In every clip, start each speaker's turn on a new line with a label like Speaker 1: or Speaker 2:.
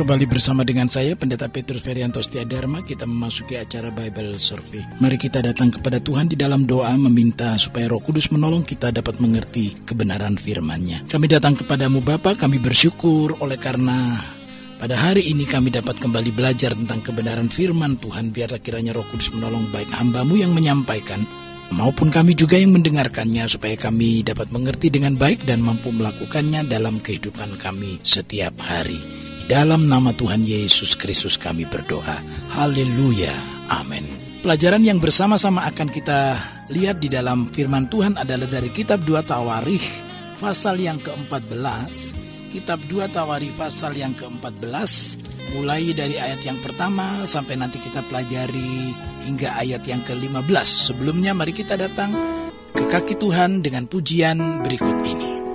Speaker 1: Kembali bersama dengan saya Pendeta Petrus Ferianto Dharma Kita memasuki acara Bible Survey. Mari kita datang kepada Tuhan di dalam doa Meminta supaya roh kudus menolong kita dapat mengerti kebenaran firman-Nya. Kami datang kepadamu Bapa, kami bersyukur oleh karena pada hari ini kami dapat kembali belajar tentang kebenaran firman Tuhan. Biarlah kiranya roh kudus menolong baik hambamu yang menyampaikan maupun kami juga yang mendengarkannya supaya kami dapat mengerti dengan baik dan mampu melakukannya dalam kehidupan kami setiap hari. Dalam nama Tuhan Yesus Kristus kami berdoa. Haleluya. Amin. Pelajaran yang bersama-sama akan kita lihat di dalam firman Tuhan adalah dari kitab 2 Tawarikh pasal yang ke-14. Kitab 2 Tawarikh pasal yang ke-14 mulai dari ayat yang pertama sampai nanti kita pelajari hingga ayat yang ke-15. Sebelumnya mari kita datang ke kaki Tuhan dengan pujian berikut ini.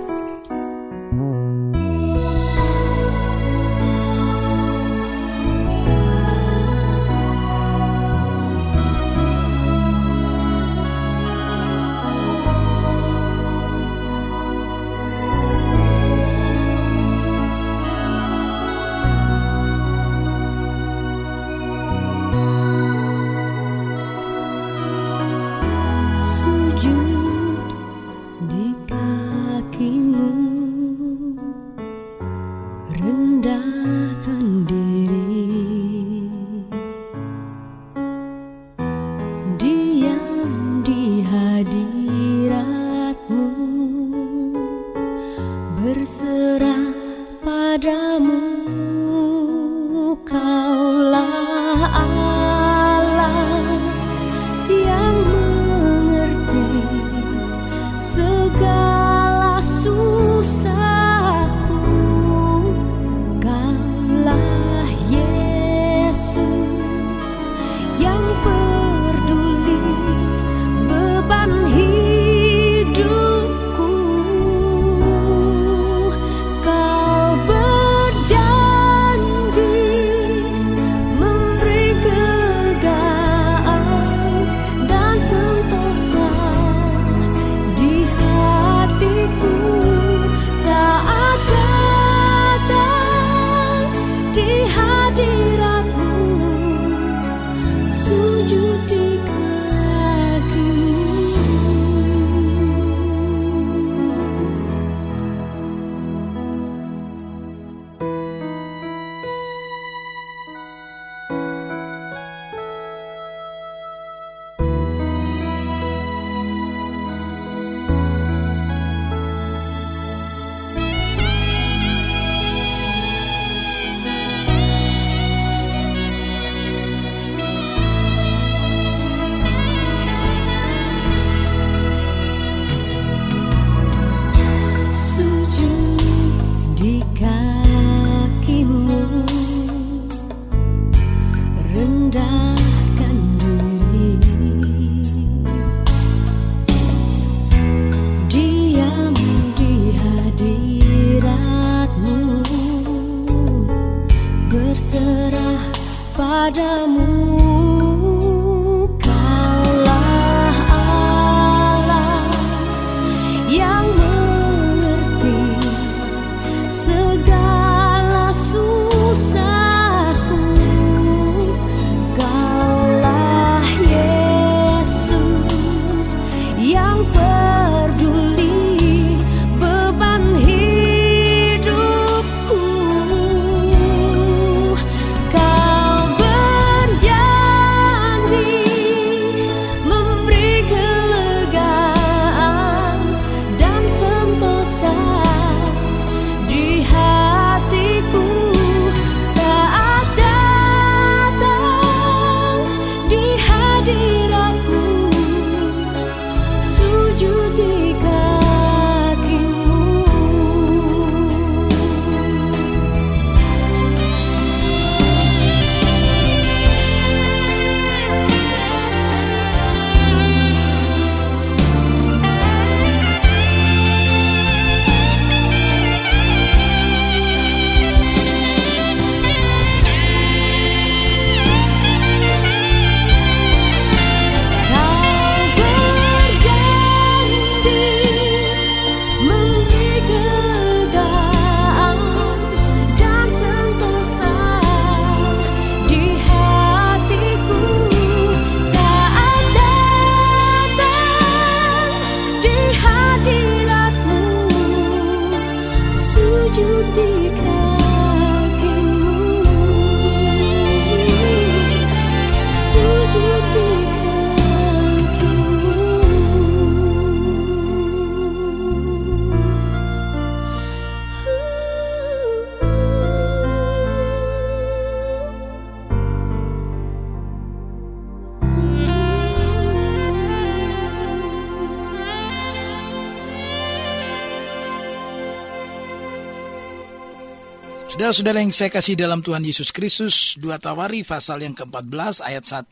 Speaker 2: Saudara-saudara yang saya kasih dalam Tuhan Yesus Kristus, dua Tawari pasal yang ke-14 ayat 1,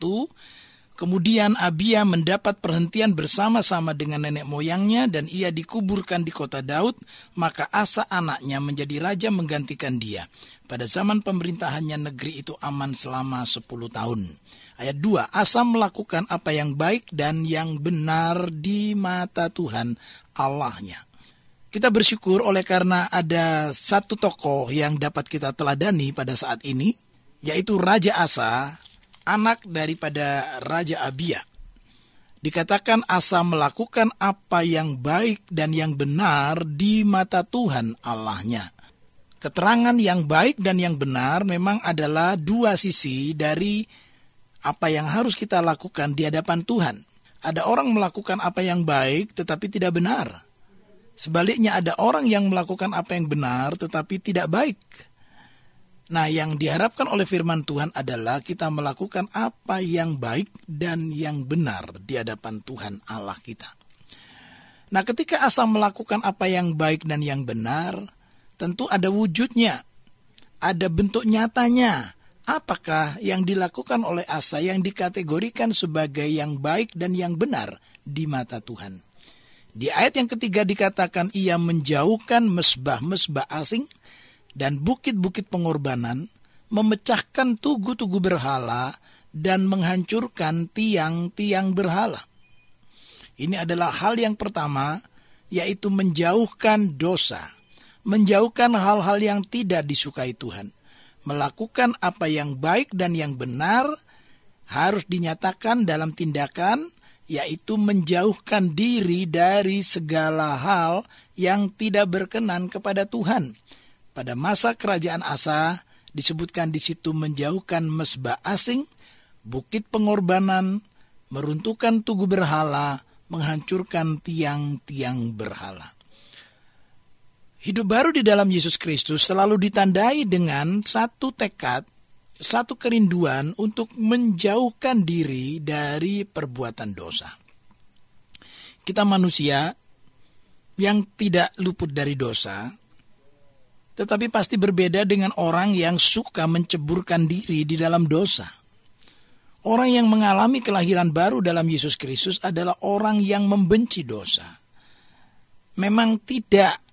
Speaker 2: Kemudian Abia mendapat perhentian bersama-sama dengan nenek moyangnya dan ia dikuburkan di kota Daud, maka Asa anaknya menjadi raja menggantikan dia. Pada zaman pemerintahannya negeri itu aman selama 10 tahun. Ayat 2, Asa melakukan apa yang baik dan yang benar di mata Tuhan Allahnya. Kita bersyukur oleh karena ada satu tokoh yang dapat kita teladani pada saat ini, yaitu Raja Asa anak daripada Raja Abia. Dikatakan Asa melakukan apa yang baik dan yang benar di mata Tuhan Allahnya. Keterangan yang baik dan yang benar memang adalah dua sisi dari apa yang harus kita lakukan di hadapan Tuhan. Ada orang melakukan apa yang baik tetapi tidak benar. Sebaliknya ada orang yang melakukan apa yang benar tetapi tidak baik. Nah, yang diharapkan oleh firman Tuhan adalah kita melakukan apa yang baik dan yang benar di hadapan Tuhan Allah kita. Nah, ketika Asa melakukan apa yang baik dan yang benar, tentu ada wujudnya, ada bentuk nyatanya. Apakah yang dilakukan oleh Asa yang dikategorikan sebagai yang baik dan yang benar di mata Tuhan? Di ayat yang ketiga dikatakan ia menjauhkan mesbah-mesbah asing dan bukit-bukit pengorbanan, memecahkan tugu-tugu berhala, dan menghancurkan tiang-tiang berhala. Ini adalah hal yang pertama, yaitu menjauhkan dosa, menjauhkan hal-hal yang tidak disukai Tuhan, melakukan apa yang baik dan yang benar harus dinyatakan dalam tindakan, yaitu menjauhkan diri dari segala hal yang tidak berkenan kepada Tuhan pada masa kerajaan Asa disebutkan di situ menjauhkan mesbah asing, bukit pengorbanan, meruntuhkan tugu berhala, menghancurkan tiang-tiang berhala. Hidup baru di dalam Yesus Kristus selalu ditandai dengan satu tekad, satu kerinduan untuk menjauhkan diri dari perbuatan dosa. Kita manusia yang tidak luput dari dosa, tetapi pasti berbeda dengan orang yang suka menceburkan diri di dalam dosa. Orang yang mengalami kelahiran baru dalam Yesus Kristus adalah orang yang membenci dosa. Memang tidak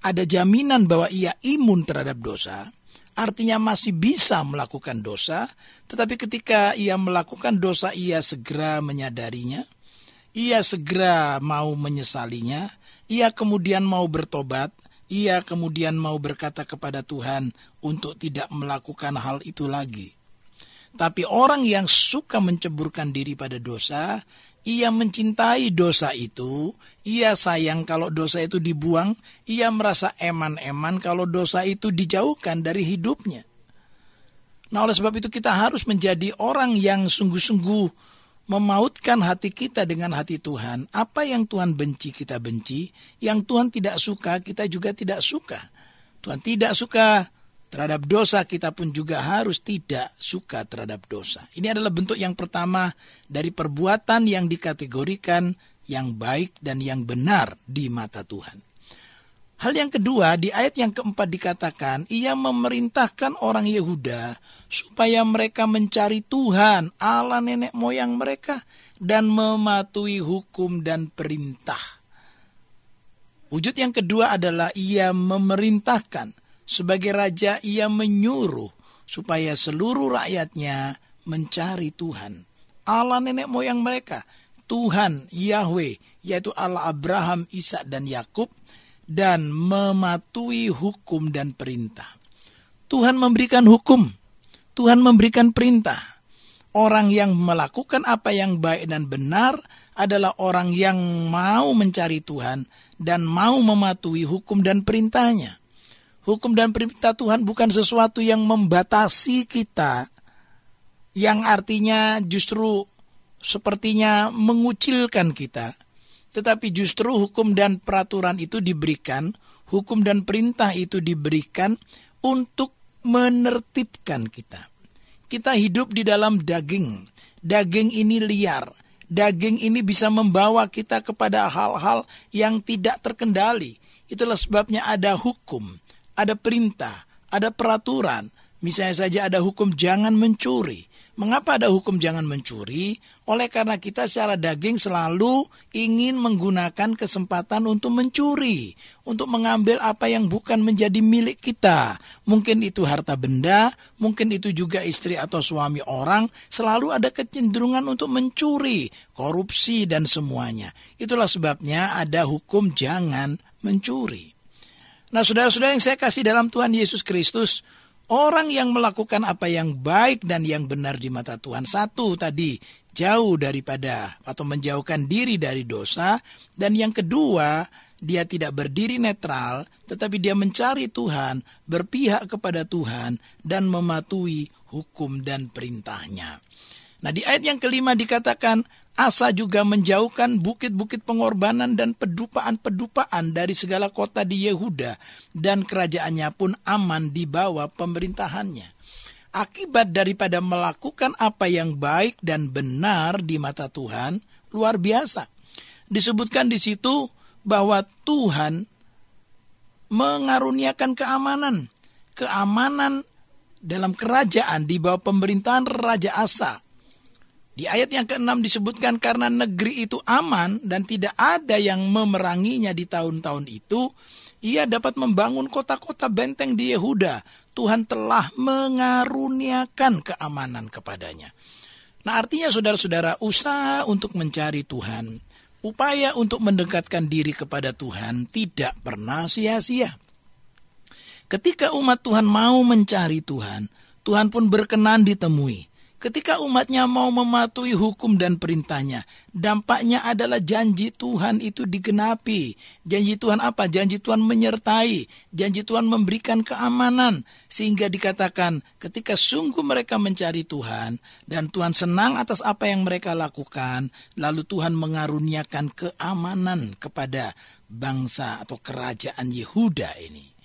Speaker 2: ada jaminan bahwa ia imun terhadap dosa, artinya masih bisa melakukan dosa, tetapi ketika ia melakukan dosa, ia segera menyadarinya, ia segera mau menyesalinya, ia kemudian mau bertobat, ia kemudian mau berkata kepada Tuhan untuk tidak melakukan hal itu lagi. Tapi orang yang suka menceburkan diri pada dosa, ia mencintai dosa itu, ia sayang kalau dosa itu dibuang, ia merasa eman-eman kalau dosa itu dijauhkan dari hidupnya. Nah, oleh sebab itu kita harus menjadi orang yang sungguh-sungguh memautkan hati kita dengan hati Tuhan. Apa yang Tuhan benci kita benci, yang Tuhan tidak suka kita juga tidak suka. Tuhan tidak suka terhadap dosa, kita pun juga harus tidak suka terhadap dosa. Ini adalah bentuk yang pertama dari perbuatan yang dikategorikan yang baik dan yang benar di mata Tuhan. Hal yang kedua, di ayat yang keempat dikatakan, ia memerintahkan orang Yehuda supaya mereka mencari Tuhan, Allah nenek moyang mereka, dan mematuhi hukum dan perintah. Wujud yang kedua adalah ia memerintahkan. Sebagai raja, ia menyuruh supaya seluruh rakyatnya mencari Tuhan. Allah nenek moyang mereka, Tuhan Yahweh, yaitu Allah Abraham, Ishak dan Yakub, dan mematuhi hukum dan perintah. Tuhan memberikan hukum, Tuhan memberikan perintah. Orang yang melakukan apa yang baik dan benar adalah orang yang mau mencari Tuhan dan mau mematuhi hukum dan perintahnya. Hukum dan perintah Tuhan bukan sesuatu yang membatasi kita, yang artinya justru sepertinya mengucilkan kita, tetapi justru hukum dan peraturan itu diberikan, hukum dan perintah itu diberikan untuk menertibkan kita. Kita hidup di dalam daging. Daging ini liar. Daging ini bisa membawa kita kepada hal-hal yang tidak terkendali. Itulah sebabnya ada hukum, ada perintah, ada peraturan. Misalnya saja ada hukum jangan mencuri. Mengapa ada hukum jangan mencuri? Oleh karena kita secara daging selalu ingin menggunakan kesempatan untuk mencuri, untuk mengambil apa yang bukan menjadi milik kita. Mungkin itu harta benda, mungkin itu juga istri atau suami orang, selalu ada kecenderungan untuk mencuri, korupsi dan semuanya. Itulah sebabnya ada hukum jangan mencuri. Nah, saudara-saudara yang saya kasih dalam Tuhan Yesus Kristus, Orang yang melakukan apa yang baik dan yang benar di mata Tuhan. Satu tadi, jauh daripada atau menjauhkan diri dari dosa. Dan yang kedua, dia tidak berdiri netral, tetapi dia mencari Tuhan, berpihak kepada Tuhan, dan mematuhi hukum dan perintahnya. Nah di ayat yang kelima dikatakan, Asa juga menjauhkan bukit-bukit pengorbanan dan pedupaan-pedupaan dari segala kota di Yehuda dan kerajaannya pun aman di bawah pemerintahannya. Akibat daripada melakukan apa yang baik dan benar di mata Tuhan luar biasa. Disebutkan di situ bahwa Tuhan mengaruniakan keamanan, keamanan dalam kerajaan di bawah pemerintahan Raja Asa di ayat yang keenam disebutkan karena negeri itu aman dan tidak ada yang memeranginya di tahun-tahun itu, ia dapat membangun kota-kota benteng di Yehuda. Tuhan telah mengaruniakan keamanan kepadanya. Nah artinya saudara-saudara usaha untuk mencari Tuhan, upaya untuk mendekatkan diri kepada Tuhan tidak pernah sia-sia. Ketika umat Tuhan mau mencari Tuhan, Tuhan pun berkenan ditemui. Ketika umatnya mau mematuhi hukum dan perintahnya, dampaknya adalah janji Tuhan itu digenapi. Janji Tuhan apa? Janji Tuhan menyertai. Janji Tuhan memberikan keamanan. Sehingga dikatakan ketika sungguh mereka mencari Tuhan dan Tuhan senang atas apa yang mereka lakukan, lalu Tuhan mengaruniakan keamanan kepada bangsa atau kerajaan Yehuda ini.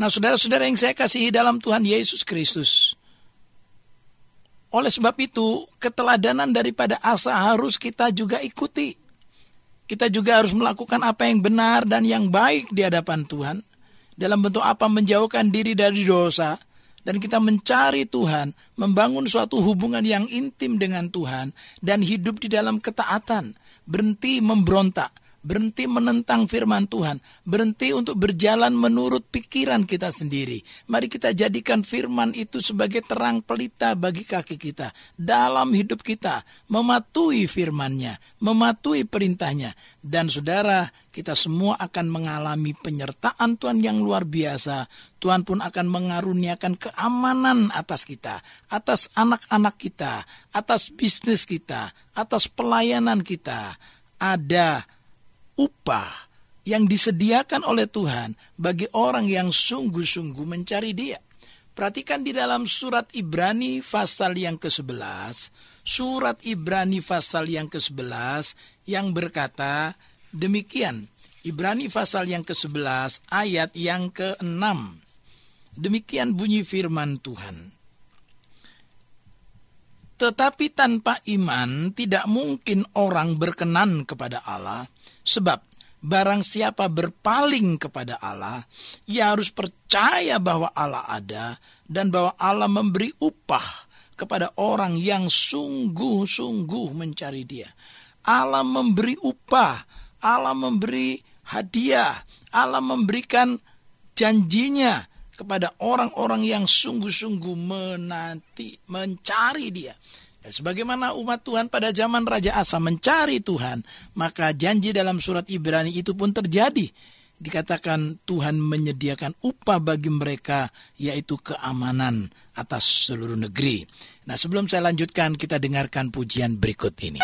Speaker 2: Nah saudara-saudara yang saya kasihi dalam Tuhan Yesus Kristus, oleh sebab itu, keteladanan daripada Asa harus kita juga ikuti. Kita juga harus melakukan apa yang benar dan yang baik di hadapan Tuhan. Dalam bentuk apa menjauhkan diri dari dosa. Dan kita mencari Tuhan, membangun suatu hubungan yang intim dengan Tuhan. Dan hidup di dalam ketaatan. Berhenti memberontak berhenti menentang firman Tuhan, berhenti untuk berjalan menurut pikiran kita sendiri. Mari kita jadikan firman itu sebagai terang pelita bagi kaki kita dalam hidup kita, mematuhi firmannya, mematuhi perintahnya. Dan saudara, kita semua akan mengalami penyertaan Tuhan yang luar biasa. Tuhan pun akan mengaruniakan keamanan atas kita, atas anak-anak kita, atas bisnis kita, atas pelayanan kita. Ada upah yang disediakan oleh Tuhan bagi orang yang sungguh-sungguh mencari Dia. Perhatikan di dalam surat Ibrani pasal yang ke-11, surat Ibrani pasal yang ke-11 yang berkata demikian. Ibrani pasal yang ke-11 ayat yang ke-6. Demikian bunyi firman Tuhan. Tetapi tanpa iman tidak mungkin orang berkenan kepada Allah, sebab barang siapa berpaling kepada Allah, ia harus percaya bahwa Allah ada dan bahwa Allah memberi upah kepada orang yang sungguh-sungguh mencari Dia. Allah memberi upah, Allah memberi hadiah, Allah memberikan janjinya kepada orang-orang yang sungguh-sungguh menanti, mencari dia. Dan sebagaimana umat Tuhan pada zaman Raja Asa mencari Tuhan, maka janji dalam surat Ibrani itu pun terjadi. Dikatakan Tuhan menyediakan upah bagi mereka, yaitu keamanan atas seluruh negeri. Nah sebelum saya lanjutkan, kita dengarkan pujian berikut ini.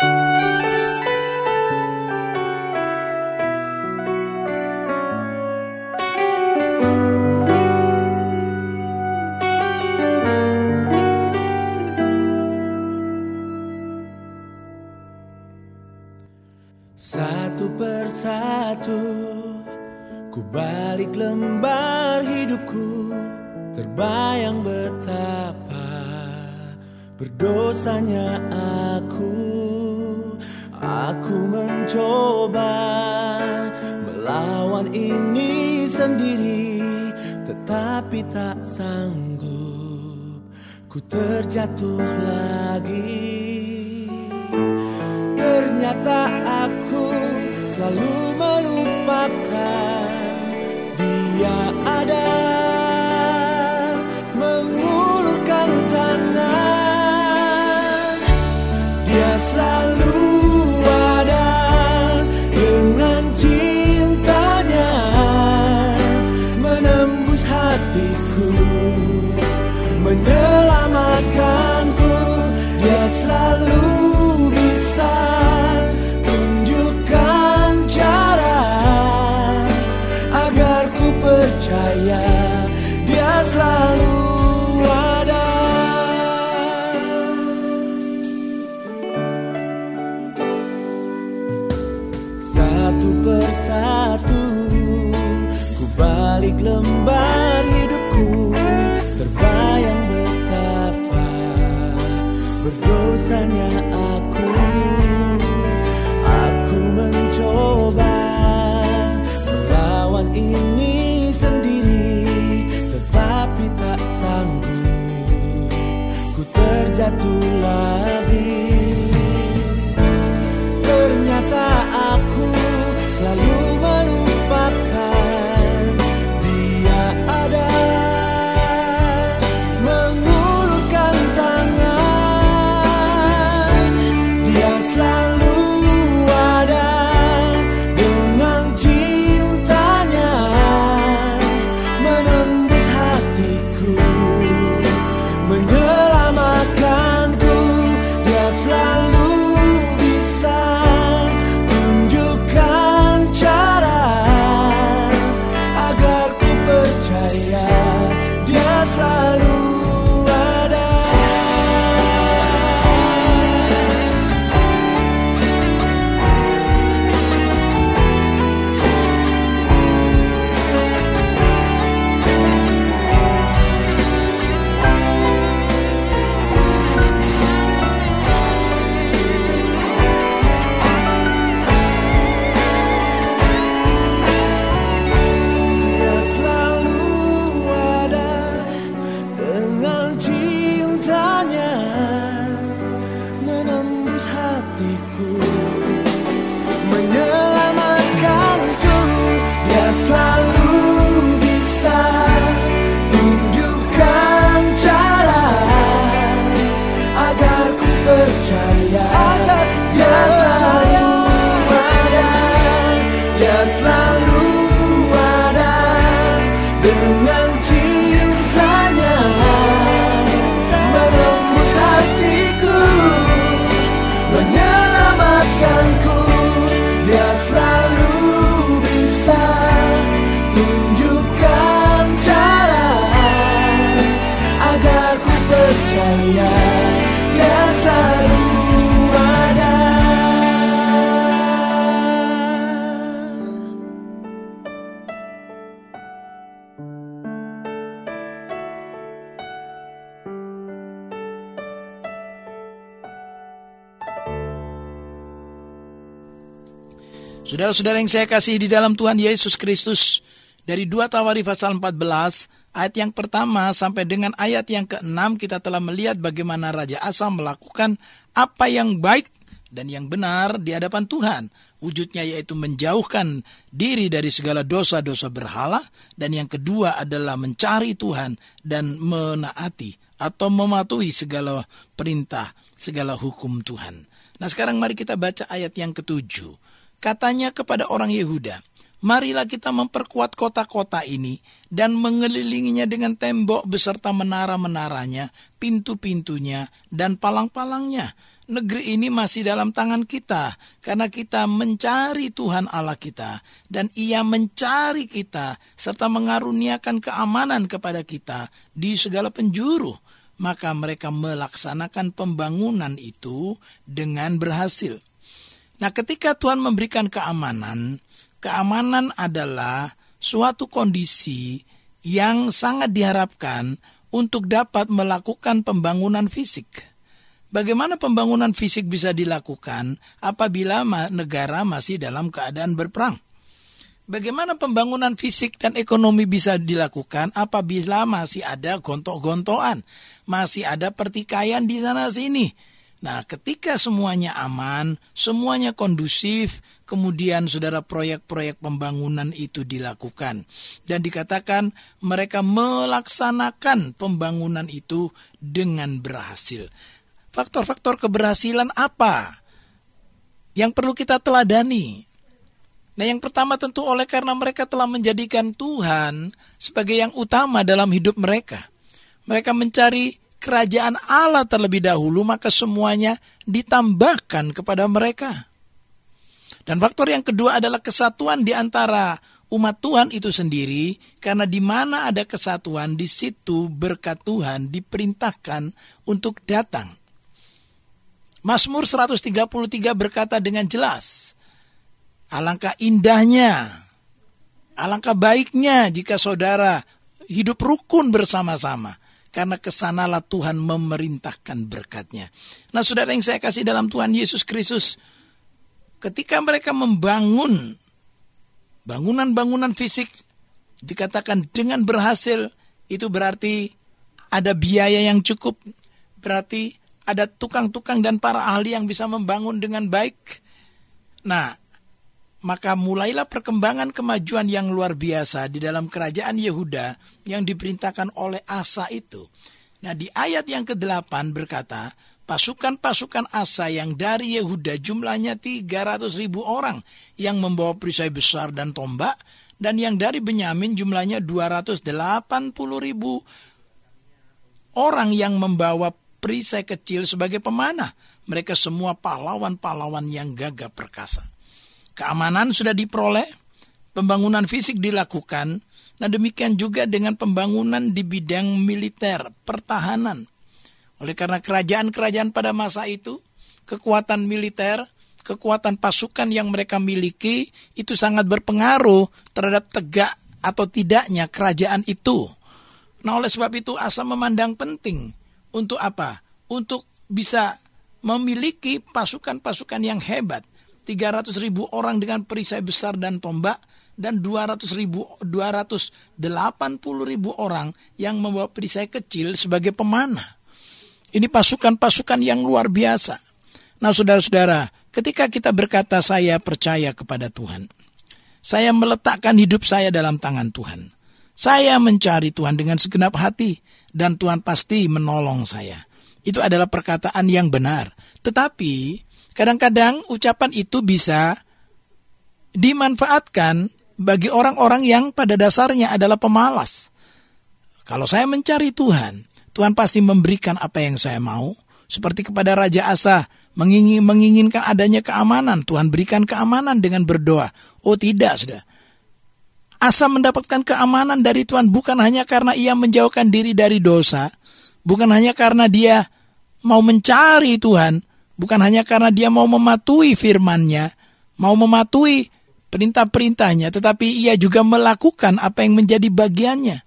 Speaker 3: Terjatuh Satu persatu. Ku balik lembar hidupku Terbayang betapa Berdosanya aku. Aku mencoba Melawan ini sendiri Tetapi tak sanggup Ku terjatuh lagi
Speaker 2: Saudara-saudara yang saya kasih di dalam Tuhan Yesus Kristus, dari 2 Tawari pasal 14, ayat yang pertama sampai dengan ayat yang keenam kita telah melihat bagaimana Raja Asa melakukan apa yang baik dan yang benar di hadapan Tuhan. Wujudnya yaitu menjauhkan diri dari segala dosa-dosa berhala dan yang kedua adalah mencari Tuhan dan menaati atau mematuhi segala perintah, segala hukum Tuhan. Nah sekarang mari kita baca ayat yang ketujuh. Katanya kepada orang Yehuda, marilah kita memperkuat kota-kota ini dan mengelilinginya dengan tembok beserta menara-menaranya, pintu-pintunya, dan palang-palangnya. Negeri ini masih dalam tangan kita, karena kita mencari Tuhan Allah kita, dan Ia mencari kita, serta mengaruniakan keamanan kepada kita di segala penjuru. Maka mereka melaksanakan pembangunan itu dengan berhasil. Nah, ketika Tuhan memberikan keamanan, keamanan adalah suatu kondisi yang sangat diharapkan untuk dapat melakukan pembangunan fisik. Bagaimana pembangunan fisik bisa dilakukan apabila negara masih dalam keadaan berperang? Bagaimana pembangunan fisik dan ekonomi bisa dilakukan apabila masih ada gontok-gontokan, masih ada pertikaian di sana sini. Nah, ketika semuanya aman, semuanya kondusif, kemudian saudara proyek-proyek pembangunan itu dilakukan dan dikatakan mereka melaksanakan pembangunan itu dengan berhasil. Faktor-faktor keberhasilan apa yang perlu kita teladani? Nah, yang pertama tentu oleh karena mereka telah menjadikan Tuhan sebagai yang utama dalam hidup mereka. Mereka mencari kerajaan Allah terlebih dahulu, maka semuanya ditambahkan kepada mereka. Dan faktor yang kedua adalah kesatuan di antara umat Tuhan itu sendiri, karena di mana ada kesatuan, di situ berkat Tuhan diperintahkan untuk datang. Mazmur 133 berkata dengan jelas, Alangkah indahnya, alangkah baiknya jika saudara hidup rukun bersama-sama. Karena ke sanalah Tuhan memerintahkan berkatnya. Nah saudara yang saya kasih dalam Tuhan Yesus Kristus. Ketika mereka membangun bangunan-bangunan fisik. Dikatakan dengan berhasil. Itu berarti ada biaya yang cukup. Berarti ada tukang-tukang dan para ahli yang bisa membangun dengan baik. Nah, maka mulailah perkembangan kemajuan yang luar biasa di dalam kerajaan Yehuda yang diperintahkan oleh Asa itu. Nah di ayat yang ke-8 berkata, pasukan-pasukan Asa yang dari Yehuda jumlahnya 300 ribu orang yang membawa perisai besar dan tombak, dan yang dari Benyamin jumlahnya 280 ribu orang yang membawa perisai kecil sebagai pemanah. Mereka semua pahlawan-pahlawan yang gagah perkasa. Keamanan sudah diperoleh, pembangunan fisik dilakukan, nah demikian juga dengan pembangunan di bidang militer, pertahanan. Oleh karena kerajaan-kerajaan pada masa itu, kekuatan militer, kekuatan pasukan yang mereka miliki itu sangat berpengaruh terhadap tegak atau tidaknya kerajaan itu. Nah, oleh sebab itu Asa memandang penting untuk apa? Untuk bisa memiliki pasukan-pasukan yang hebat 300 ribu orang dengan perisai besar dan tombak dan 200 ribu, 280 ribu orang yang membawa perisai kecil sebagai pemanah. Ini pasukan-pasukan yang luar biasa. Nah saudara-saudara, ketika kita berkata saya percaya kepada Tuhan, saya meletakkan hidup saya dalam tangan Tuhan. Saya mencari Tuhan dengan segenap hati dan Tuhan pasti menolong saya. Itu adalah perkataan yang benar. Tetapi Kadang-kadang ucapan itu bisa dimanfaatkan bagi orang-orang yang pada dasarnya adalah pemalas. Kalau saya mencari Tuhan, Tuhan pasti memberikan apa yang saya mau. Seperti kepada Raja Asa, mengingin, menginginkan adanya keamanan. Tuhan berikan keamanan dengan berdoa. Oh tidak, sudah. Asa mendapatkan keamanan dari Tuhan bukan hanya karena ia menjauhkan diri dari dosa, bukan hanya karena dia mau mencari Tuhan, Bukan hanya karena dia mau mematuhi firman-Nya, mau mematuhi perintah-perintahnya, tetapi ia juga melakukan apa yang menjadi bagiannya.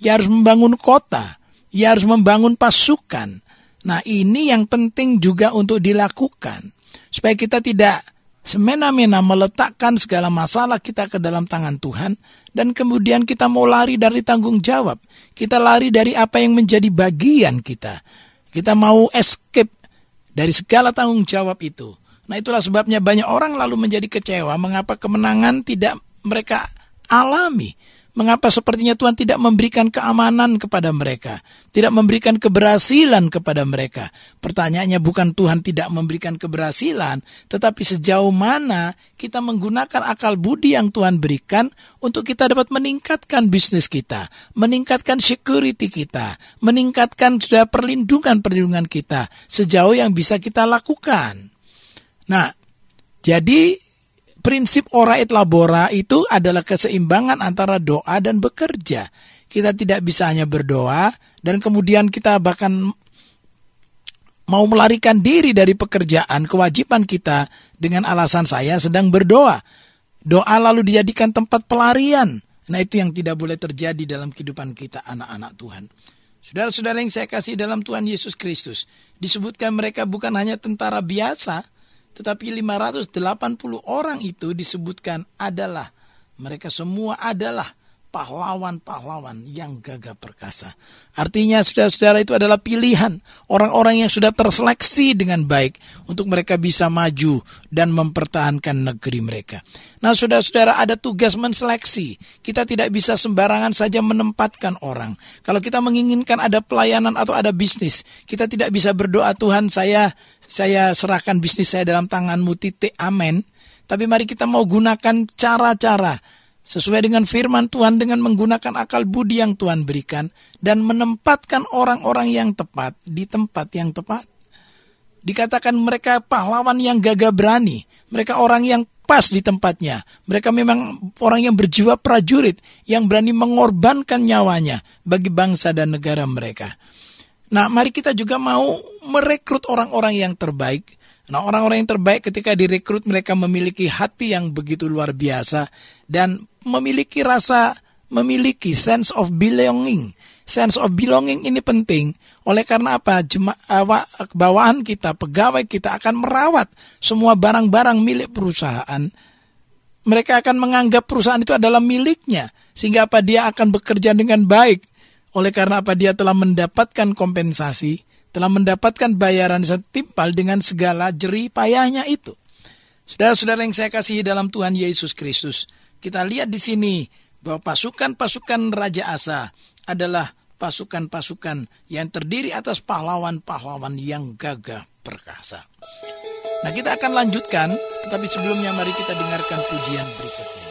Speaker 2: Ia harus membangun kota, ia harus membangun pasukan. Nah, ini yang penting juga untuk dilakukan. Supaya kita tidak semena-mena meletakkan segala masalah kita ke dalam tangan Tuhan dan kemudian kita mau lari dari tanggung jawab. Kita lari dari apa yang menjadi bagian kita. Kita mau escape dari segala tanggung jawab itu. Nah itulah sebabnya banyak orang lalu menjadi kecewa mengapa kemenangan tidak mereka alami. Mengapa sepertinya Tuhan tidak memberikan keamanan kepada mereka, tidak memberikan keberhasilan kepada mereka? Pertanyaannya bukan Tuhan tidak memberikan keberhasilan, tetapi sejauh mana kita menggunakan akal budi yang Tuhan berikan untuk kita dapat meningkatkan bisnis kita, meningkatkan security kita, meningkatkan sudah perlindungan-perlindungan kita sejauh yang bisa kita lakukan. Nah, jadi prinsip ora et labora itu adalah keseimbangan antara doa dan bekerja. Kita tidak bisa hanya berdoa dan kemudian kita bahkan mau melarikan diri dari pekerjaan kewajiban kita dengan alasan saya sedang berdoa. Doa lalu dijadikan tempat pelarian. Nah itu yang tidak boleh terjadi dalam kehidupan kita anak-anak Tuhan. Saudara-saudara yang saya kasih dalam Tuhan Yesus Kristus. Disebutkan mereka bukan hanya tentara biasa, tetapi 580 orang itu disebutkan adalah Mereka semua adalah pahlawan-pahlawan yang gagah perkasa. Artinya saudara-saudara itu adalah pilihan orang-orang yang sudah terseleksi dengan baik untuk mereka bisa maju dan mempertahankan negeri mereka. Nah saudara-saudara ada tugas menseleksi. Kita tidak bisa sembarangan saja menempatkan orang. Kalau kita menginginkan ada pelayanan atau ada bisnis, kita tidak bisa berdoa Tuhan saya saya serahkan bisnis saya dalam tanganmu titik amin. Tapi mari kita mau gunakan cara-cara sesuai dengan firman Tuhan dengan menggunakan akal budi yang Tuhan berikan dan menempatkan orang-orang yang tepat di tempat yang tepat. Dikatakan mereka pahlawan yang gagah berani, mereka orang yang pas di tempatnya. Mereka memang orang yang berjiwa prajurit yang berani mengorbankan nyawanya bagi bangsa dan negara mereka. Nah, mari kita juga mau merekrut orang-orang yang terbaik Nah, orang-orang yang terbaik ketika direkrut mereka memiliki hati yang begitu luar biasa dan memiliki rasa memiliki sense of belonging. Sense of belonging ini penting. Oleh karena apa? Jemaah bawahan kita, pegawai kita akan merawat semua barang-barang milik perusahaan. Mereka akan menganggap perusahaan itu adalah miliknya. Sehingga apa? Dia akan bekerja dengan baik. Oleh karena apa? Dia telah mendapatkan kompensasi telah mendapatkan bayaran setimpal dengan segala jerih payahnya itu. Saudara-saudara yang saya kasihi dalam Tuhan Yesus Kristus, kita lihat di sini bahwa pasukan-pasukan Raja Asa adalah pasukan-pasukan yang terdiri atas pahlawan-pahlawan yang gagah perkasa. Nah kita akan lanjutkan, tetapi sebelumnya mari kita dengarkan pujian berikutnya.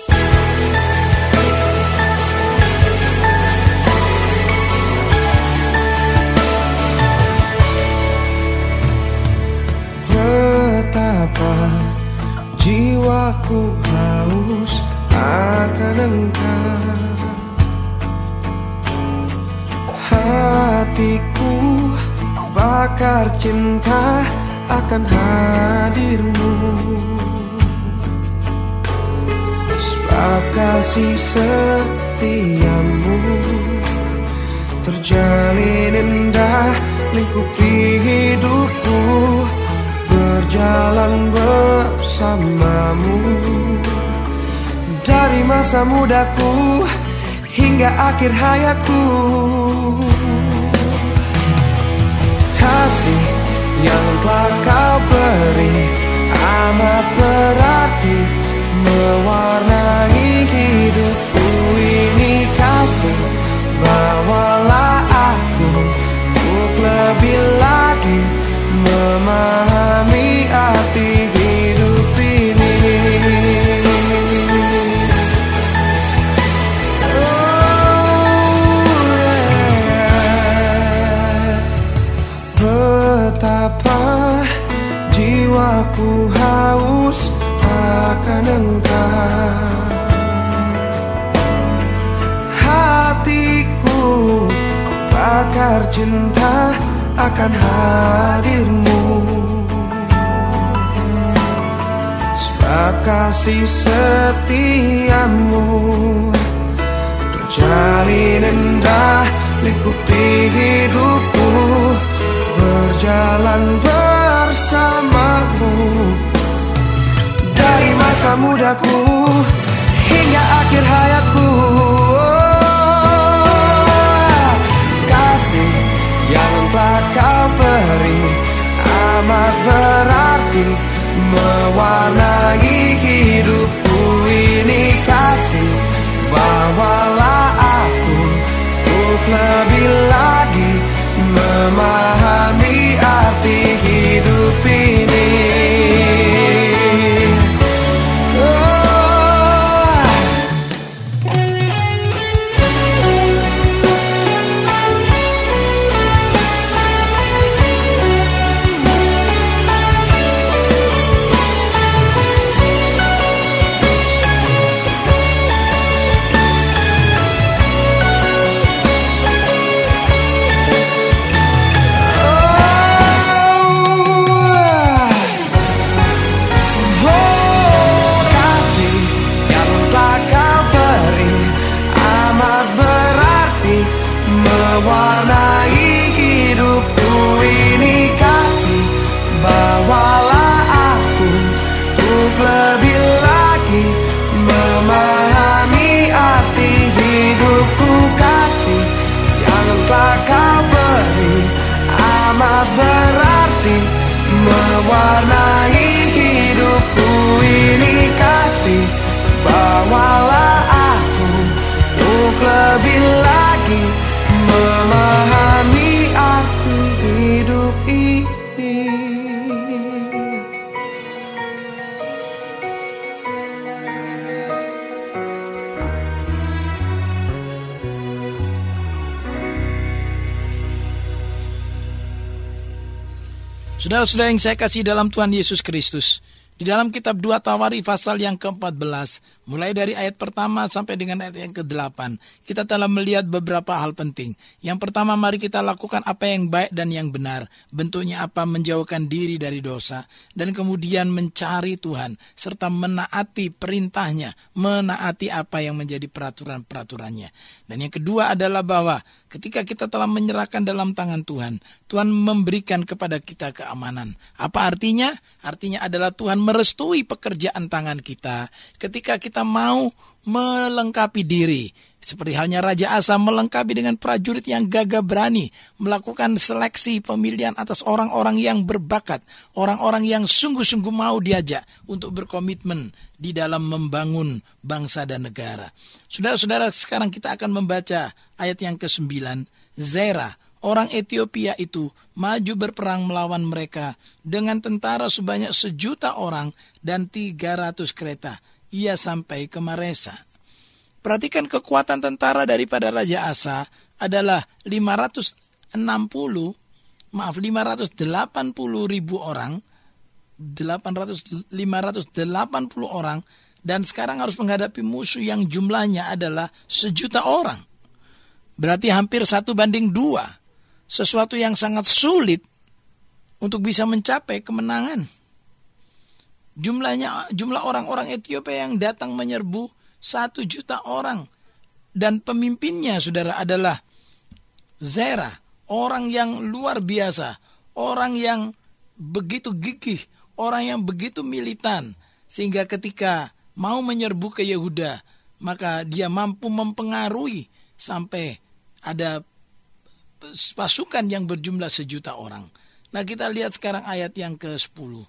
Speaker 4: Betapa jiwaku haus akan engkau. Hatiku bakar cinta akan hadirmu. Sebab kasih setiamu Terjalin indah lingkupi hidupku berjalan bersamamu. Dari masa mudaku hingga akhir hayatku. Kasih yang telah kau beri amat berarti Mewarnai hidupku. Ini kasih Bawalah aku untuk lebih lagi memahami arti hidup ini oh, yeah. Betapa jiwaku haus akan engkau Hatiku bakar cinta akan hadirmu. Sebab kasih setiamu Terjalin indah lingkupi hidupku Berjalan bersamamu. Dari masa mudaku hingga akhir hayatku beri amat berarti mewarnai hidupku ini kasih. Bawalah aku untuk lebih lagi memahami
Speaker 2: Saudara-saudara yang saya kasih dalam Tuhan Yesus Kristus, di dalam kitab 2 Tawari pasal yang ke-14, mulai dari ayat pertama sampai dengan ayat yang ke-8, kita telah melihat beberapa hal penting. Yang pertama, mari kita lakukan apa yang baik dan yang benar. Bentuknya apa? Menjauhkan diri dari dosa. Dan kemudian mencari Tuhan, serta menaati perintahnya, menaati apa yang menjadi peraturan-peraturannya. Dan yang kedua adalah bahwa ketika kita telah menyerahkan dalam tangan Tuhan, Tuhan memberikan kepada kita keamanan. Apa artinya? Artinya adalah Tuhan merestui pekerjaan tangan kita ketika kita mau melengkapi diri. Seperti halnya Raja Asa melengkapi dengan prajurit yang gagah berani, melakukan seleksi pemilihan atas orang-orang yang berbakat, orang-orang yang sungguh-sungguh mau diajak untuk berkomitmen di dalam membangun bangsa dan negara. Saudara-saudara, sekarang kita akan membaca ayat yang ke-9. Zera, orang Ethiopia itu maju berperang melawan mereka dengan tentara sebanyak sejuta orang dan 300 kereta. Ia sampai ke Maresa. Perhatikan kekuatan tentara daripada Raja Asa adalah 560 maaf 580 ribu orang 800 580 orang dan sekarang harus menghadapi musuh yang jumlahnya adalah sejuta orang. Berarti hampir satu banding dua. Sesuatu yang sangat sulit untuk bisa mencapai kemenangan. Jumlahnya jumlah orang-orang Ethiopia yang datang menyerbu satu juta orang. Dan pemimpinnya, saudara, adalah Zera. Orang yang luar biasa. Orang yang begitu gigih. Orang yang begitu militan. Sehingga ketika mau menyerbu ke Yehuda, maka dia mampu mempengaruhi sampai ada pasukan yang berjumlah sejuta orang. Nah kita lihat sekarang ayat yang ke-10.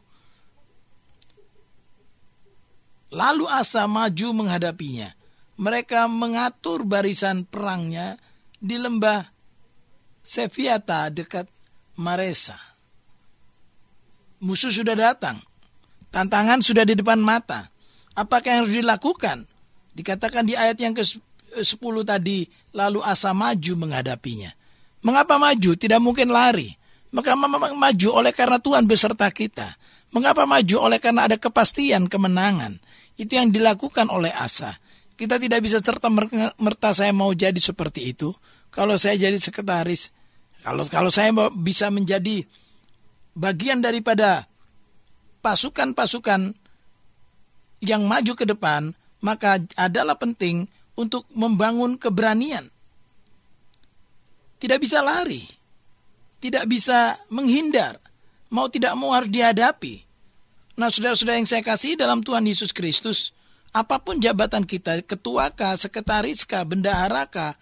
Speaker 2: Lalu Asa maju menghadapinya. Mereka mengatur barisan perangnya di lembah Sefiata dekat Maresa. Musuh sudah datang. Tantangan sudah di depan mata. Apakah yang harus dilakukan? Dikatakan di ayat yang ke-10 tadi, lalu Asa maju menghadapinya. Mengapa maju? Tidak mungkin lari. Maka maju oleh karena Tuhan beserta kita. Mengapa maju? Oleh karena ada kepastian kemenangan. Itu yang dilakukan oleh Asa. Kita tidak bisa serta merta saya mau jadi seperti itu. Kalau saya jadi sekretaris, kalau kalau saya bisa menjadi bagian daripada pasukan-pasukan yang maju ke depan, maka adalah penting untuk membangun keberanian. Tidak bisa lari, tidak bisa menghindar, mau tidak mau harus dihadapi. Nah, saudara-saudara yang saya kasih dalam Tuhan Yesus Kristus, apa pun jabatan kita, ketua kah, sekretaris kah, bendahara kah,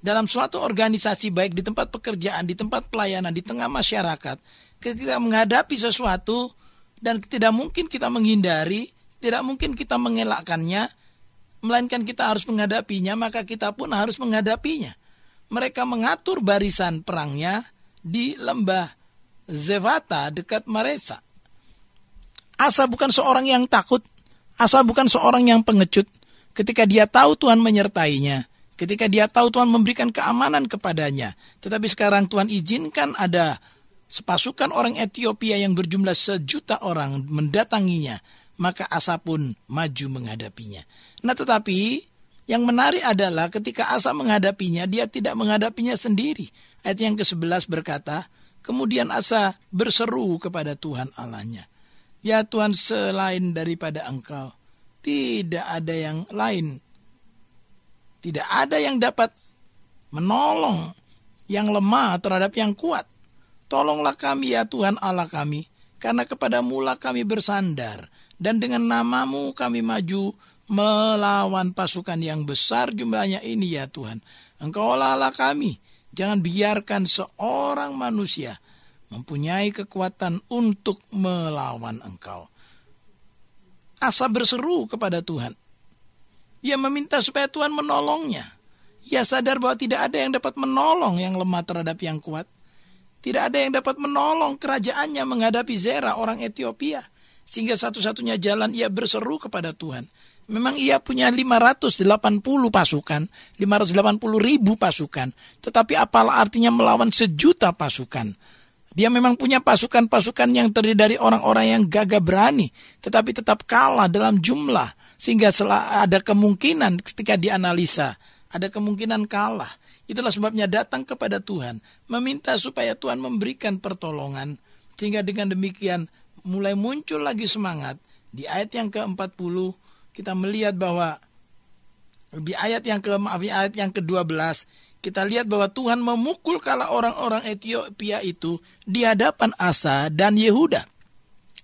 Speaker 2: dalam suatu organisasi baik di tempat pekerjaan, di tempat pelayanan, di tengah masyarakat, ketika menghadapi sesuatu dan tidak mungkin kita menghindari, tidak mungkin kita mengelakkannya, melainkan kita harus menghadapinya, maka kita pun harus menghadapinya. Mereka mengatur barisan perangnya di lembah Zevata dekat Maresa. Asa bukan seorang yang takut. Asa bukan seorang yang pengecut. Ketika dia tahu Tuhan menyertainya. Ketika dia tahu Tuhan memberikan keamanan kepadanya. Tetapi sekarang Tuhan izinkan ada sepasukan orang Ethiopia yang berjumlah sejuta orang mendatanginya. Maka Asa pun maju menghadapinya. Nah tetapi yang menarik adalah ketika Asa menghadapinya, dia tidak menghadapinya sendiri. Ayat yang ke-11 berkata, Kemudian Asa berseru kepada Tuhan Allahnya. Ya Tuhan selain daripada engkau tidak ada yang lain. Tidak ada yang dapat menolong yang lemah terhadap yang kuat. Tolonglah kami ya Tuhan Allah kami, karena kepada mula kami bersandar, dan dengan namamu kami maju melawan pasukan yang besar jumlahnya ini ya Tuhan. Engkau Allah kami, jangan biarkan seorang manusia mempunyai kekuatan untuk melawan engkau. Asa berseru kepada Tuhan. Ia meminta supaya Tuhan menolongnya. Ia sadar bahwa tidak ada yang dapat menolong yang lemah terhadap yang kuat. Tidak ada yang dapat menolong kerajaannya menghadapi Zera orang Ethiopia. Sehingga satu-satunya jalan ia berseru kepada Tuhan. Memang ia punya 580 pasukan, 580 ribu pasukan. Tetapi apalah artinya melawan sejuta pasukan. Dia memang punya pasukan-pasukan yang terdiri dari orang-orang yang gagah berani, tetapi tetap kalah dalam jumlah, sehingga ada kemungkinan ketika dianalisa, ada kemungkinan kalah. Itulah sebabnya datang kepada Tuhan, meminta supaya Tuhan memberikan pertolongan, sehingga dengan demikian mulai muncul lagi semangat. Di ayat yang ke-40 kita melihat bahwa di ayat yang ke maaf ayat yang ke-12 kita lihat bahwa Tuhan memukul kala orang-orang Ethiopia itu di hadapan Asa dan Yehuda.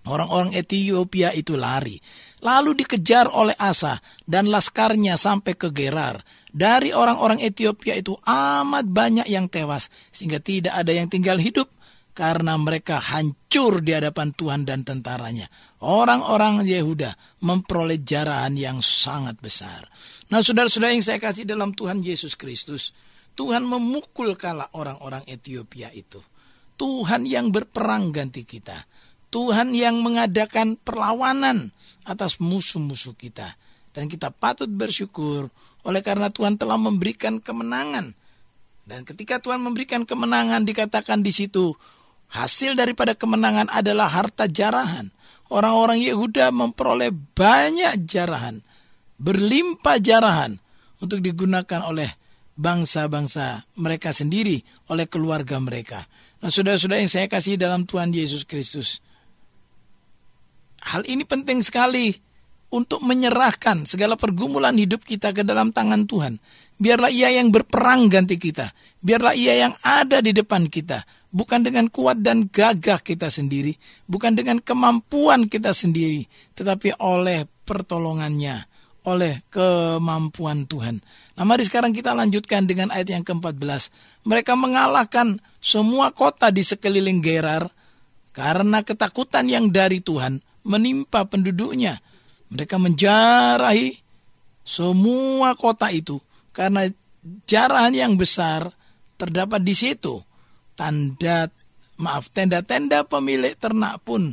Speaker 2: Orang-orang Ethiopia itu lari. Lalu dikejar oleh Asa dan laskarnya sampai ke Gerar. Dari orang-orang Ethiopia itu amat banyak yang tewas sehingga tidak ada yang tinggal hidup karena mereka hancur di hadapan Tuhan dan tentaranya. Orang-orang Yehuda memperoleh jarahan yang sangat besar. Nah, saudara-saudara yang saya kasih dalam Tuhan Yesus Kristus, Tuhan memukul kala orang-orang Ethiopia itu. Tuhan yang berperang ganti kita. Tuhan yang mengadakan perlawanan atas musuh-musuh kita. Dan kita patut bersyukur oleh karena Tuhan telah memberikan kemenangan. Dan ketika Tuhan memberikan kemenangan dikatakan di situ Hasil daripada kemenangan adalah harta jarahan. Orang-orang Yehuda memperoleh banyak jarahan, berlimpah jarahan untuk digunakan oleh bangsa-bangsa mereka sendiri, oleh keluarga mereka. Nah, saudara-saudara yang saya kasih dalam Tuhan Yesus Kristus. Hal ini penting sekali untuk menyerahkan segala pergumulan hidup kita ke dalam tangan Tuhan. Biarlah ia yang berperang ganti kita. Biarlah ia yang ada di depan kita bukan dengan kuat dan gagah kita sendiri, bukan dengan kemampuan kita sendiri, tetapi oleh pertolongannya, oleh kemampuan Tuhan. Nah mari sekarang kita lanjutkan dengan ayat yang ke-14. Mereka mengalahkan semua kota di sekeliling Gerar karena ketakutan yang dari Tuhan menimpa penduduknya. Mereka menjarahi semua kota itu karena jarahan yang besar terdapat di situ tanda maaf tenda-tenda pemilik ternak pun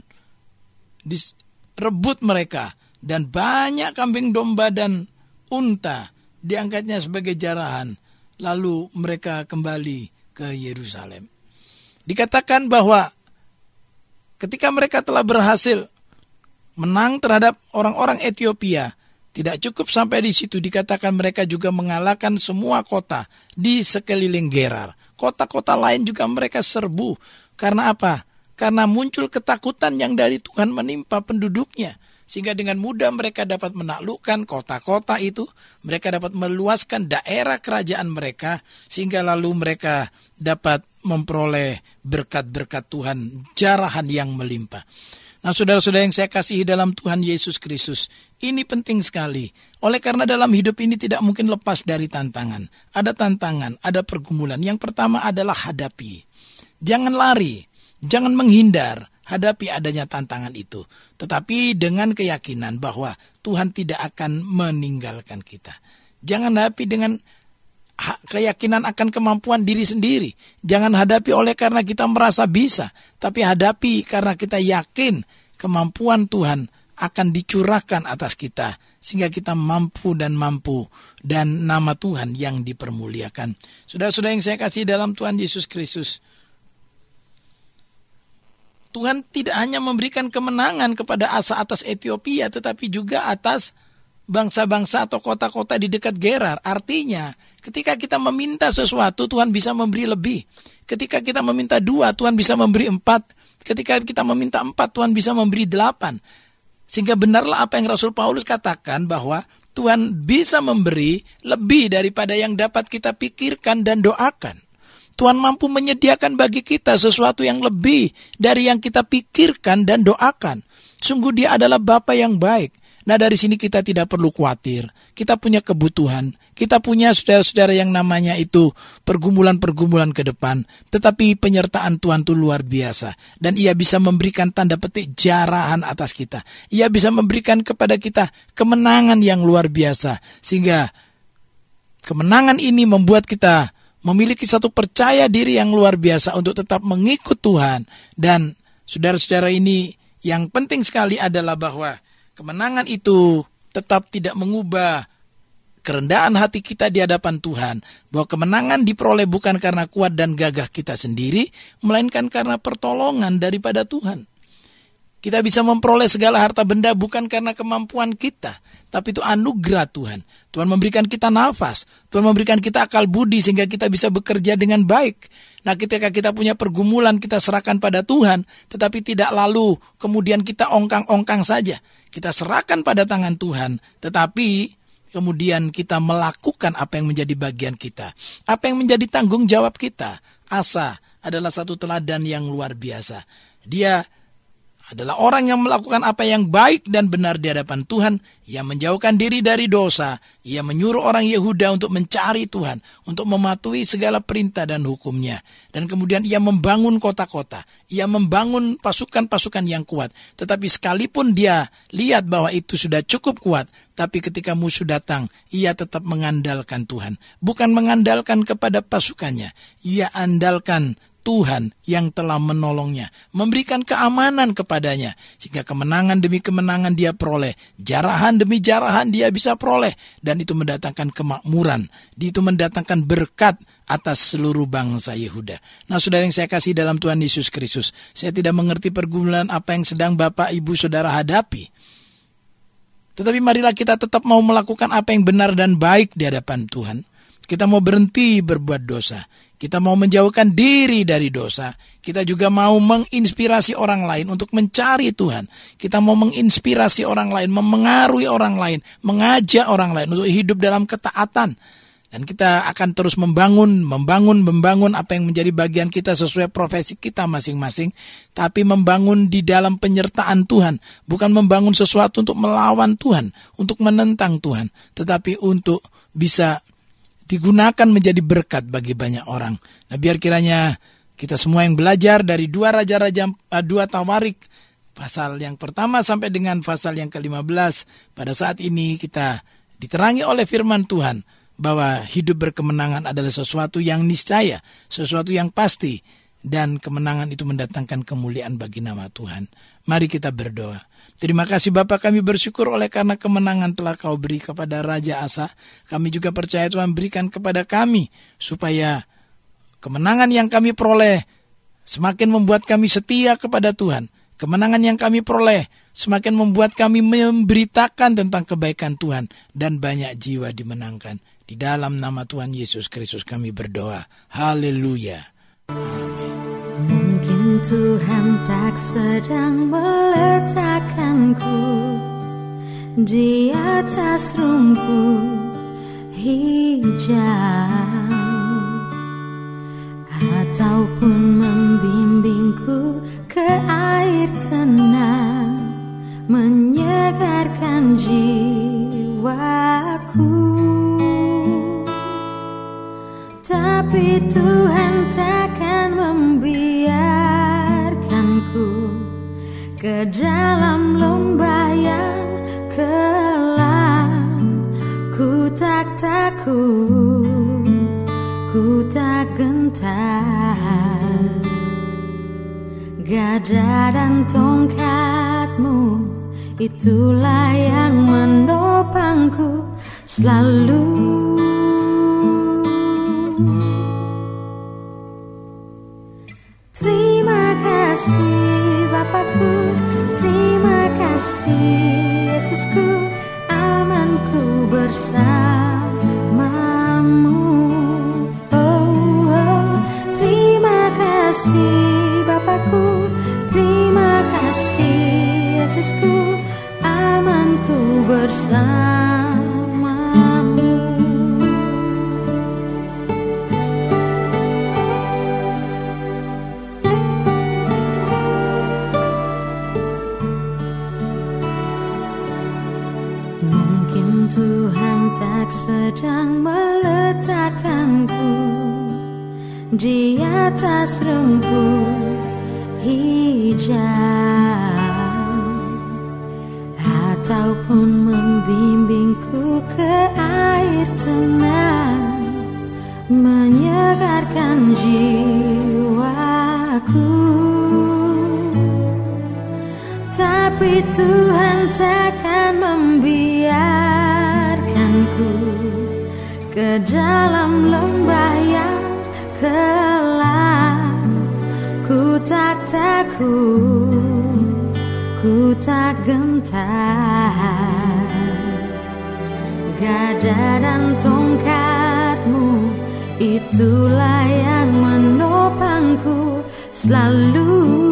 Speaker 2: direbut mereka dan banyak kambing domba dan unta diangkatnya sebagai jarahan lalu mereka kembali ke Yerusalem. Dikatakan bahwa ketika mereka telah berhasil menang terhadap orang-orang Ethiopia, tidak cukup sampai di situ dikatakan mereka juga mengalahkan semua kota di sekeliling Gerar. Kota-kota lain juga mereka serbu. Karena apa? Karena muncul ketakutan yang dari Tuhan menimpa penduduknya. Sehingga dengan mudah mereka dapat menaklukkan kota-kota itu. Mereka dapat meluaskan daerah kerajaan mereka. Sehingga lalu mereka dapat memperoleh berkat-berkat Tuhan. Jarahan yang melimpah. Nah saudara-saudara yang saya kasihi dalam Tuhan Yesus Kristus, ini penting sekali. Oleh karena dalam hidup ini tidak mungkin lepas dari tantangan. Ada tantangan, ada pergumulan. Yang pertama adalah hadapi. Jangan lari, jangan menghindar, hadapi adanya tantangan itu. Tetapi dengan keyakinan bahwa Tuhan tidak akan meninggalkan kita. Jangan hadapi dengan keyakinan akan kemampuan diri sendiri. Jangan hadapi oleh karena kita merasa bisa, tapi hadapi karena kita yakin kemampuan Tuhan akan dicurahkan atas kita sehingga kita mampu dan mampu dan nama Tuhan yang dipermuliakan. Sudah-sudah yang saya kasih dalam Tuhan Yesus Kristus. Tuhan tidak hanya memberikan kemenangan kepada asa atas Ethiopia tetapi juga atas bangsa-bangsa atau kota-kota di dekat Gerar. Artinya, ketika kita meminta sesuatu, Tuhan bisa memberi lebih. Ketika kita meminta dua, Tuhan bisa memberi empat. Ketika kita meminta empat, Tuhan bisa memberi delapan. Sehingga benarlah apa yang Rasul Paulus katakan bahwa Tuhan bisa memberi lebih daripada yang dapat kita pikirkan dan doakan. Tuhan mampu menyediakan bagi kita sesuatu yang lebih dari yang kita pikirkan dan doakan. Sungguh dia adalah Bapa yang baik. Nah dari sini kita tidak perlu khawatir. Kita punya kebutuhan. Kita punya saudara-saudara yang namanya itu pergumulan-pergumulan ke depan. Tetapi penyertaan Tuhan itu luar biasa. Dan ia bisa memberikan tanda petik jarahan atas kita. Ia bisa memberikan kepada kita kemenangan yang luar biasa. Sehingga kemenangan ini membuat kita memiliki satu percaya diri yang luar biasa untuk tetap mengikut Tuhan. Dan saudara-saudara ini yang penting sekali adalah bahwa Kemenangan itu tetap tidak mengubah kerendahan hati kita di hadapan Tuhan. Bahwa kemenangan diperoleh bukan karena kuat dan gagah kita sendiri, melainkan karena pertolongan daripada Tuhan. Kita bisa memperoleh segala harta benda bukan karena kemampuan kita, tapi itu anugerah Tuhan. Tuhan memberikan kita nafas, Tuhan memberikan kita akal budi sehingga kita bisa bekerja dengan baik. Nah, ketika kita punya pergumulan, kita serahkan pada Tuhan, tetapi tidak lalu kemudian kita ongkang-ongkang saja. Kita serahkan pada tangan Tuhan, tetapi kemudian kita melakukan apa yang menjadi bagian kita, apa yang menjadi tanggung jawab kita. Asa adalah satu teladan yang luar biasa. Dia adalah orang yang melakukan apa yang baik dan benar di hadapan Tuhan. Ia menjauhkan diri dari dosa. Ia menyuruh orang Yehuda untuk mencari Tuhan, untuk mematuhi segala perintah dan hukumnya. Dan kemudian ia membangun kota-kota. Ia membangun pasukan-pasukan yang kuat. Tetapi sekalipun dia lihat bahwa itu sudah cukup kuat, tapi ketika musuh datang, ia tetap mengandalkan Tuhan. Bukan mengandalkan kepada pasukannya. Ia andalkan Tuhan yang telah menolongnya, memberikan keamanan kepadanya, sehingga kemenangan demi kemenangan dia peroleh, jarahan demi jarahan dia bisa peroleh, dan itu mendatangkan kemakmuran, itu mendatangkan berkat atas seluruh bangsa Yehuda. Nah, saudara yang saya kasih dalam Tuhan Yesus Kristus, saya tidak mengerti pergumulan apa yang sedang Bapak, Ibu, Saudara hadapi. Tetapi marilah kita tetap mau melakukan apa yang benar dan baik di hadapan Tuhan. Kita mau berhenti berbuat dosa. Kita mau menjauhkan diri dari dosa. Kita juga mau menginspirasi orang lain untuk mencari Tuhan. Kita mau menginspirasi orang lain, memengaruhi orang lain, mengajak orang lain untuk hidup dalam ketaatan. Dan kita akan terus membangun, membangun, membangun apa yang menjadi bagian kita sesuai profesi kita masing-masing. Tapi membangun di dalam penyertaan Tuhan. Bukan membangun sesuatu untuk melawan Tuhan, untuk menentang Tuhan. Tetapi untuk bisa digunakan menjadi berkat bagi banyak orang. Nah, biar kiranya kita semua yang belajar dari dua raja-raja uh, dua tawarik pasal yang pertama sampai dengan pasal yang ke-15 pada saat ini kita diterangi oleh firman Tuhan bahwa hidup berkemenangan adalah sesuatu yang niscaya, sesuatu yang pasti dan kemenangan itu mendatangkan kemuliaan bagi nama Tuhan. Mari kita berdoa. Terima kasih Bapak kami bersyukur oleh karena kemenangan telah kau beri kepada Raja Asa. Kami juga percaya Tuhan berikan kepada kami supaya kemenangan yang kami peroleh semakin membuat kami setia kepada Tuhan. Kemenangan yang kami peroleh semakin membuat kami memberitakan tentang kebaikan Tuhan dan banyak jiwa dimenangkan. Di dalam nama Tuhan Yesus Kristus kami berdoa. Haleluya.
Speaker 1: Mungkin Tuhan tak sedang meletakkanku di atas rumput hijau di atas rumput hijau. Ataupun membimbingku ke air tenang menyegarkan jiwaku. Tapi Tuhan takkan membiarkanku ke dalam lembah gelap ku tak takut ku tak gentar. Gada dan tongkatmu itulah yang menopangku. Selalu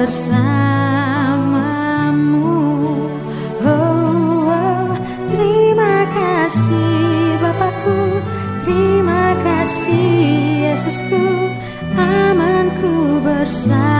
Speaker 1: bersamamu. Oh, oh. Terima kasih Bapakku. Terima kasih Yesusku. Amanku bersamamu